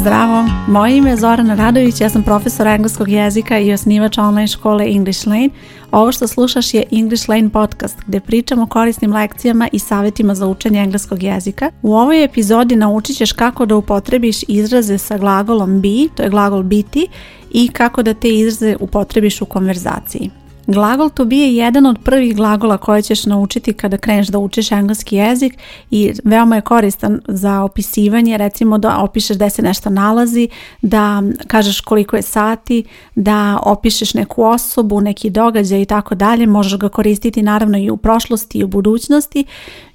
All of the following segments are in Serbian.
Zdravo, moje ime je Zorana Radović, ja sam profesor engleskog jezika i osnivač online škole English Lane. Ovo što slušaš je English Lane podcast gdje pričamo o korisnim lekcijama i savjetima za učenje engleskog jezika. U ovoj epizodi naučit ćeš kako da upotrebiš izraze sa glagolom be, to je glagol biti, i kako da te izraze upotrebiš u konverzaciji. Glagol to bi je jedan od prvih glagola koje ćeš naučiti kada kreneš da učiš engleski jezik i veoma je koristan za opisivanje, recimo da opišeš da se nešto nalazi, da kažeš koliko je sati, da opišeš neku osobu, neki događaj i tako dalje. Možeš ga koristiti naravno i u prošlosti i u budućnosti.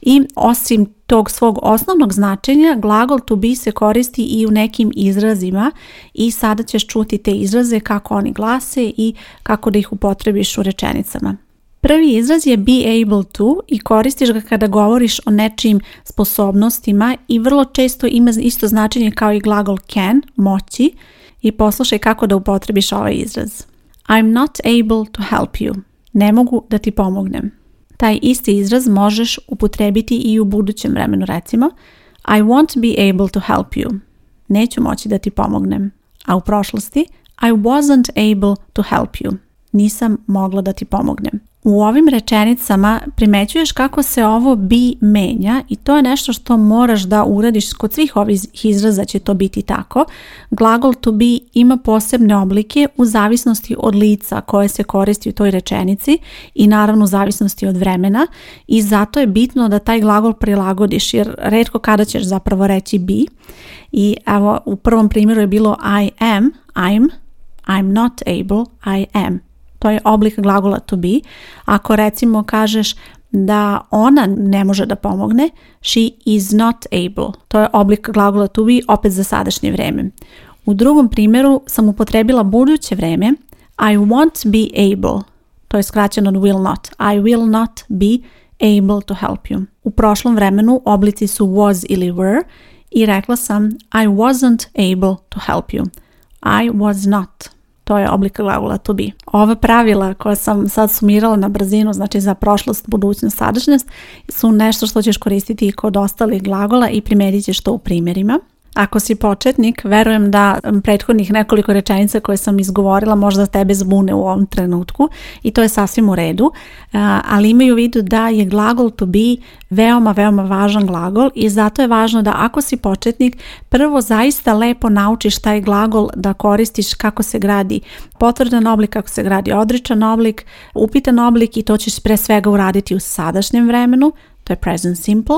I osim tog svog osnovnog značenja, glagol to be se koristi i u nekim izrazima i sada ćeš čuti te izraze kako oni glase i kako da ih upotrebiš u rečenicama. Prvi izraz je be able to i koristiš ga kada govoriš o nečijim sposobnostima i vrlo često ima isto značenje kao i glagol can, moći i poslušaj kako da upotrebiš ovaj izraz. I'm not able to help you. Ne mogu da ti pomognem taj isti izraz možeš upotrebiti i u budućem vremenu. Recimo, I won't be able to help you. Neću moći da ti pomognem. A u prošlosti, I wasn't able to help you. Nisam mogla da ti pomognem. U ovim rečenicama primećuješ kako se ovo bi menja i to je nešto što moraš da uradiš kod svih ovih izraza će to biti tako. Glagol to be ima posebne oblike u zavisnosti od lica koje se koristi u toj rečenici i naravno u zavisnosti od vremena i zato je bitno da taj glagol prilagodiš jer redko kada ćeš zapravo reći bi. I evo u prvom primjeru je bilo I am, I'm, I'm not able, I am je oblik glagola to be. Ako recimo kažeš da ona ne može da pomogne, she is not able. To je oblik glagola to be opet za sadašnje vreme. U drugom primjeru sam upotrebila buduće vreme I won't be able. To je skraćeno od will not. I will not be able to help you. U prošlom vremenu oblici su was ili were i rekla sam I wasn't able to help you. I was not to je oblik glagola to be. Ova pravila koja sam sad sumirala na brzinu, znači za prošlost, budućnost, sadašnjost, su nešto što ćeš koristiti i kod ostalih glagola i primjerit ćeš to u primjerima. Ako si početnik, verujem da prethodnih nekoliko rečenica koje sam izgovorila možda tebe zbune u ovom trenutku i to je sasvim u redu, ali imaju u vidu da je glagol to be veoma, veoma važan glagol i zato je važno da ako si početnik, prvo zaista lepo naučiš taj glagol da koristiš kako se gradi potvrdan oblik, kako se gradi odričan oblik, upitan oblik i to ćeš pre svega uraditi u sadašnjem vremenu, to je present simple,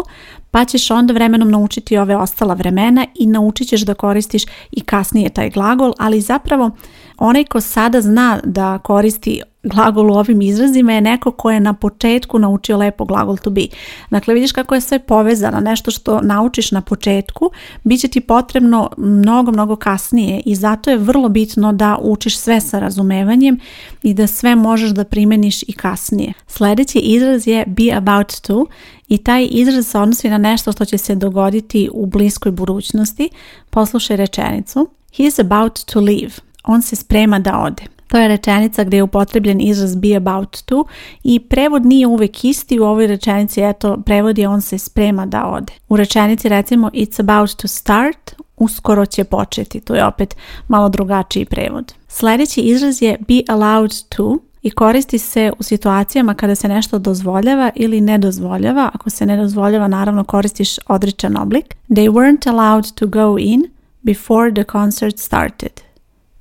pa ćeš onda vremenom naučiti ove ostala vremena i naučit ćeš da koristiš i kasnije taj glagol, ali zapravo onaj ko sada zna da koristi glagol ovim izrazima je neko ko je na početku naučio lepo glagol to be. Dakle, vidiš kako je sve povezano. Nešto što naučiš na početku, bit će ti potrebno mnogo, mnogo kasnije i zato je vrlo bitno da učiš sve sa razumevanjem i da sve možeš da primeniš i kasnije. Sljedeći izraz je be about to i taj izraz se odnosi na nešto što će se dogoditi u bliskoj budućnosti. Poslušaj rečenicu. He is about to leave. On se sprema da ode. To je rečenica gdje je upotrebljen izraz be about to i prevod nije uvijek isti. U ovoj rečenici eto, prevod je on se sprema da ode. U rečenici recimo it's about to start, uskoro će početi. To je opet malo drugačiji prevod. Sljedeći izraz je be allowed to i koristi se u situacijama kada se nešto dozvoljava ili ne dozvoljava. Ako se ne dozvoljava, naravno koristiš odričan oblik. They weren't allowed to go in before the concert started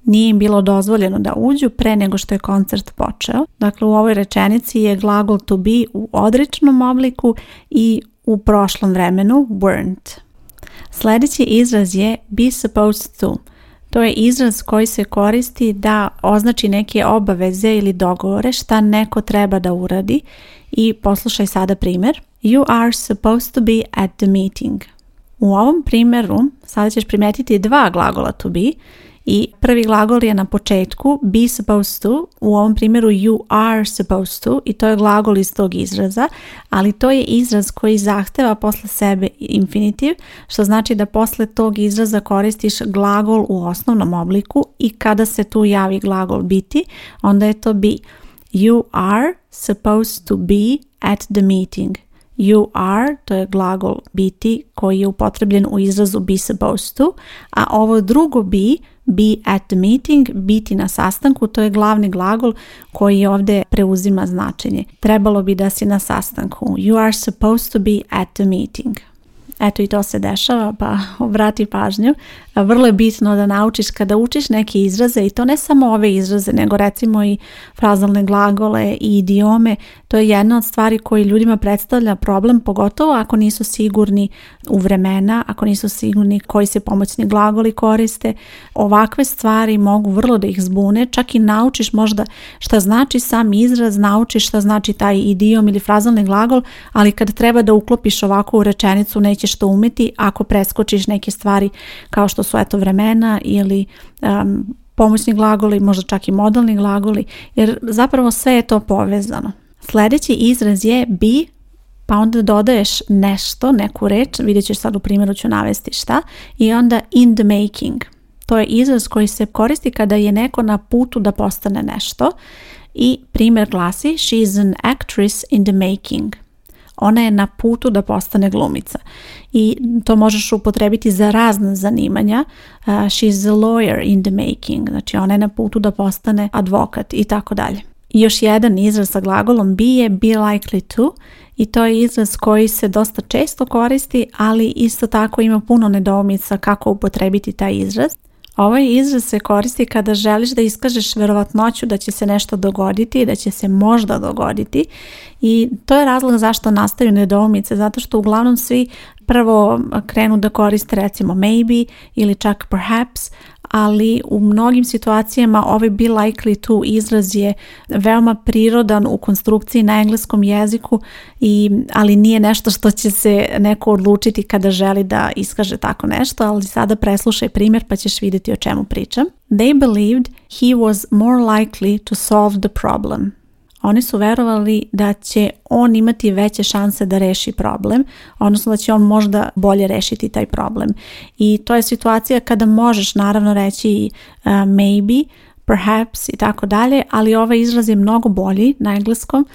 nije im bilo dozvoljeno da uđu pre nego što je koncert počeo. Dakle, u ovoj rečenici je glagol to be u odričnom obliku i u prošlom vremenu weren't. Sljedeći izraz je be supposed to. To je izraz koji se koristi da označi neke obaveze ili dogovore šta neko treba da uradi i poslušaj sada primjer. You are supposed to be at the meeting. U ovom primjeru sada ćeš primetiti dva glagola to be i prvi glagol je na početku be supposed to, u ovom primjeru you are supposed to i to je glagol iz tog izraza, ali to je izraz koji zahteva posle sebe infinitiv, što znači da posle tog izraza koristiš glagol u osnovnom obliku i kada se tu javi glagol biti, onda je to be. You are supposed to be at the meeting. You are, to je glagol biti koji je upotrebljen u izrazu be supposed to, a ovo drugo be, be at the meeting, biti na sastanku, to je glavni glagol koji ovdje preuzima značenje. Trebalo bi da si na sastanku. You are supposed to be at the meeting eto i to se dešava, pa obrati pažnju. Vrlo je bitno da naučiš kada učiš neke izraze i to ne samo ove izraze, nego recimo i frazalne glagole i idiome. To je jedna od stvari koji ljudima predstavlja problem, pogotovo ako nisu sigurni u vremena, ako nisu sigurni koji se pomoćni glagoli koriste. Ovakve stvari mogu vrlo da ih zbune, čak i naučiš možda šta znači sam izraz, naučiš šta znači taj idiom ili frazalni glagol, ali kad treba da uklopiš ovako u rečenicu neće što to umeti ako preskočiš neke stvari kao što su eto vremena ili um, pomoćni glagoli, možda čak i modalni glagoli, jer zapravo sve je to povezano. Sljedeći izraz je bi, pa onda dodaješ nešto, neku reč, vidjet ćeš sad u primjeru ću navesti šta, i onda in the making. To je izraz koji se koristi kada je neko na putu da postane nešto i primjer glasi she is an actress in the making. Ona je na putu da postane glumica i to možeš upotrebiti za razna zanimanja. Uh, she's a lawyer in the making, znači ona je na putu da postane advokat i tako dalje. Još jedan izraz sa glagolom be je be likely to i to je izraz koji se dosta često koristi, ali isto tako ima puno nedoumica kako upotrebiti taj izraz. Ovaj izraz se koristi kada želiš da iskažeš verovatnoću da će se nešto dogoditi, i da će se možda dogoditi i to je razlog zašto nastaju nedoumice, zato što uglavnom svi prvo krenu da koriste recimo maybe ili čak perhaps, ali u mnogim situacijama ovaj be likely to izraz je veoma prirodan u konstrukciji na engleskom jeziku, i, ali nije nešto što će se neko odlučiti kada želi da iskaže tako nešto, ali sada preslušaj primjer pa ćeš vidjeti o čemu pričam. They believed he was more likely to solve the problem. Oni su verovali da će on imati veće šanse da reši problem, odnosno da će on možda bolje rešiti taj problem. I to je situacija kada možeš naravno reći e, maybe, perhaps i tako dalje, ali ovaj izraz je mnogo bolji na engleskom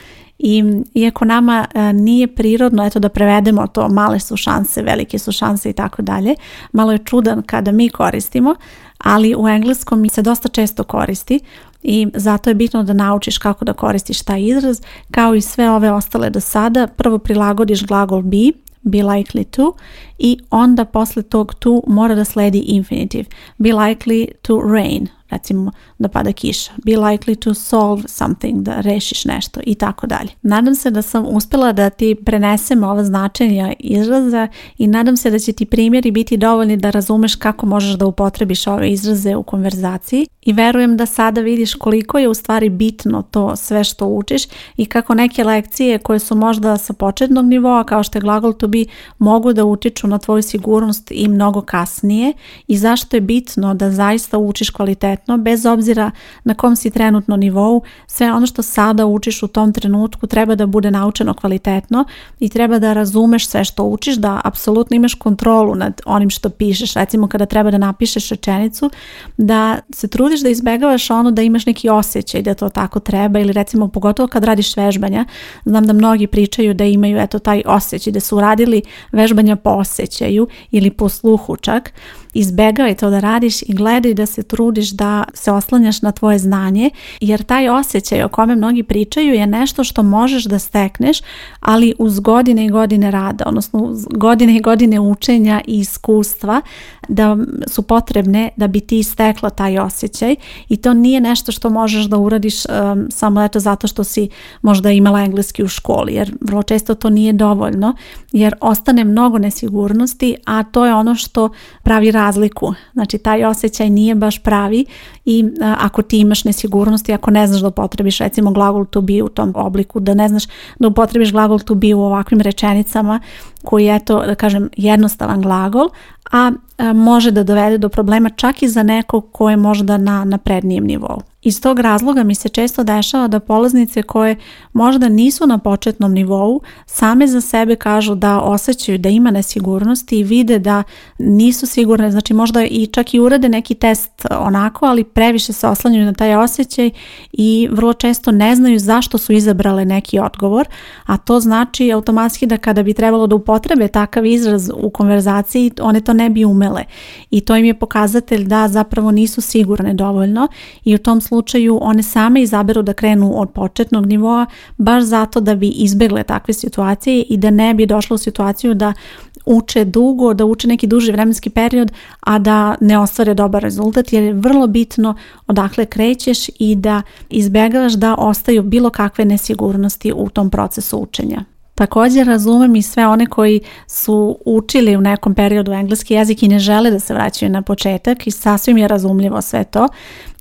i iako nama e, nije prirodno eto da prevedemo to male su šanse, velike su šanse i tako dalje, malo je čudan kada mi koristimo, ali u engleskom se dosta često koristi i zato je bitno da naučiš kako da koristiš taj izraz, kao i sve ove ostale do sada, prvo prilagodiš glagol be be likely to i onda posle tog to mora da sledi infinitiv be likely to rain recimo da pada kiša, be likely to solve something, da rešiš nešto i tako dalje. Nadam se da sam uspjela da ti prenesem ova značenja izraza i nadam se da će ti primjeri biti dovoljni da razumeš kako možeš da upotrebiš ove izraze u konverzaciji i verujem da sada vidiš koliko je u stvari bitno to sve što učiš i kako neke lekcije koje su možda sa početnog nivoa kao što je glagol to be mogu da utiču na tvoju sigurnost i mnogo kasnije i zašto je bitno da zaista učiš kvalitet konkretno, bez obzira na kom si trenutno nivou, sve ono što sada učiš u tom trenutku treba da bude naučeno kvalitetno i treba da razumeš sve što učiš, da apsolutno imaš kontrolu nad onim što pišeš. Recimo kada treba da napišeš rečenicu, da se trudiš da izbegavaš ono da imaš neki osjećaj da to tako treba ili recimo pogotovo kad radiš vežbanja, znam da mnogi pričaju da imaju eto taj osjećaj, da su radili vežbanja po osjećaju ili po sluhu čak, izbegaj to da radiš i gledaj da se trudiš da se oslanjaš na tvoje znanje jer taj osjećaj o kome mnogi pričaju je nešto što možeš da stekneš ali uz godine i godine rada odnosno uz godine i godine učenja i iskustva da su potrebne da bi ti stekla taj osjećaj i to nije nešto što možeš da uradiš um, samo eto zato što si možda imala engleski u školi jer vrlo često to nije dovoljno jer ostane mnogo nesigurnosti a to je ono što pravi razliku znači taj osjećaj nije baš pravi i ako ti imaš nesigurnosti, ako ne znaš da upotrebiš recimo glagol to be u tom obliku, da ne znaš da upotrebiš glagol to be u ovakvim rečenicama, koji je to, da kažem, jednostavan glagol, a može da dovede do problema čak i za nekog ko je možda na prednijem nivou. Iz tog razloga mi se često dešava da polaznice koje možda nisu na početnom nivou same za sebe kažu da osjećaju da ima nesigurnosti i vide da nisu sigurne, znači možda i čak i urade neki test onako, ali previše se oslanjuju na taj osjećaj i vrlo često ne znaju zašto su izabrale neki odgovor, a to znači automatski da kada bi trebalo da upo upotrebe takav izraz u konverzaciji, one to ne bi umele. I to im je pokazatelj da zapravo nisu sigurne dovoljno i u tom slučaju one same izaberu da krenu od početnog nivoa baš zato da bi izbegle takve situacije i da ne bi došlo u situaciju da uče dugo, da uče neki duži vremenski period, a da ne ostvare dobar rezultat jer je vrlo bitno odakle krećeš i da izbegavaš da ostaju bilo kakve nesigurnosti u tom procesu učenja. Također razumem i sve one koji su učili u nekom periodu engleski jezik i ne žele da se vraćaju na početak i sasvim je razumljivo sve to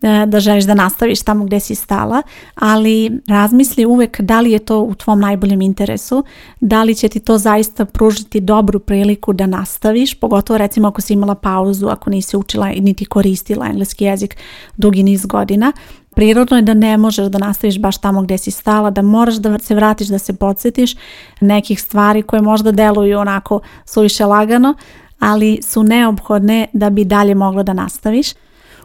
e, da želiš da nastaviš tamo gdje si stala, ali razmisli uvek da li je to u tvom najboljem interesu, da li će ti to zaista pružiti dobru priliku da nastaviš, pogotovo recimo ako si imala pauzu, ako nisi učila niti koristila engleski jezik dugi niz godina, prirodno je da ne možeš da nastaviš baš tamo gdje si stala, da moraš da se vratiš, da se podsjetiš nekih stvari koje možda deluju onako suviše lagano, ali su neophodne da bi dalje moglo da nastaviš.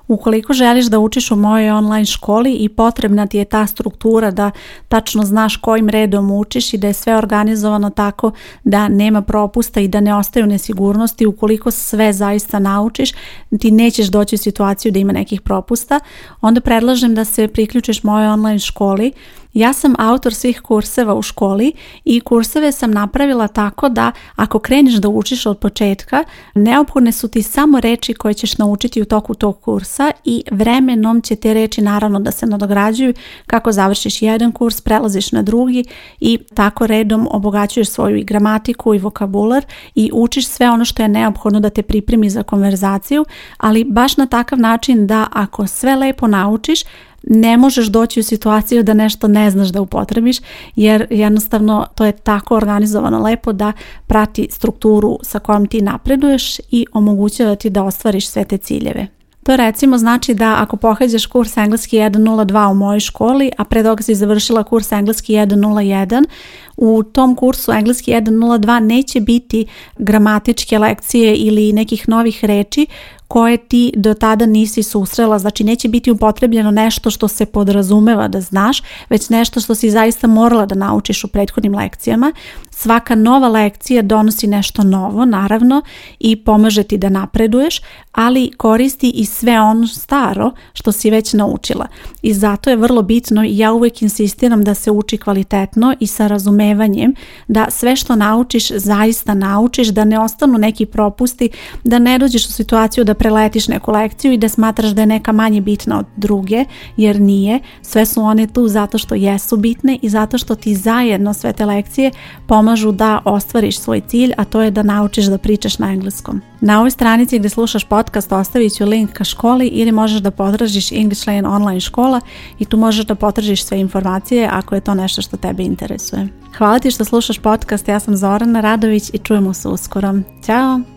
Ukoliko želiš da učiš u mojoj online školi i potrebna ti je ta struktura da tačno znaš kojim redom učiš i da je sve organizovano tako da nema propusta i da ne ostaju nesigurnosti, ukoliko sve zaista naučiš, ti nećeš doći u situaciju da ima nekih propusta, onda predlažem da se priključiš mojoj online školi ja sam autor svih kurseva u školi i kurseve sam napravila tako da ako kreneš da učiš od početka, neophodne su ti samo reči koje ćeš naučiti u toku tog kursa i vremenom će te reči naravno da se nadograđuju kako završiš jedan kurs, prelaziš na drugi i tako redom obogaćuješ svoju i gramatiku i vokabular i učiš sve ono što je neophodno da te pripremi za konverzaciju, ali baš na takav način da ako sve lepo naučiš, ne možeš doći u situaciju da nešto ne znaš da upotrebiš jer jednostavno to je tako organizovano lepo da prati strukturu sa kojom ti napreduješ i omogućava ti da ostvariš sve te ciljeve. To recimo znači da ako pohađaš kurs engleski 1.02 u mojoj školi, a pre toga si završila kurs engleski 1.01, u tom kursu engleski 1.02 neće biti gramatičke lekcije ili nekih novih reči koje ti do tada nisi susrela, znači neće biti upotrebljeno nešto što se podrazumeva da znaš, već nešto što si zaista morala da naučiš u prethodnim lekcijama Svaka nova lekcija donosi nešto novo, naravno, i pomaže ti da napreduješ, ali koristi i sve ono staro što si već naučila. I zato je vrlo bitno i ja uvijek insistiram da se uči kvalitetno i sa razumevanjem da sve što naučiš zaista naučiš, da ne ostanu neki propusti, da ne dođeš u situaciju da preletiš neku lekciju i da smatraš da je neka manje bitna od druge, jer nije. Sve su one tu zato što jesu bitne i zato što ti zajedno sve te lekcije pomožeš pomažu da ostvariš svoj cilj, a to je da naučiš da pričaš na engleskom. Na ovoj stranici gdje slušaš podcast ostavit ću link ka školi ili možeš da potražiš English Lane online škola i tu možeš da potražiš sve informacije ako je to nešto što tebe interesuje. Hvala ti što slušaš podcast, ja sam Zorana Radović i čujemo se uskoro. Ćao!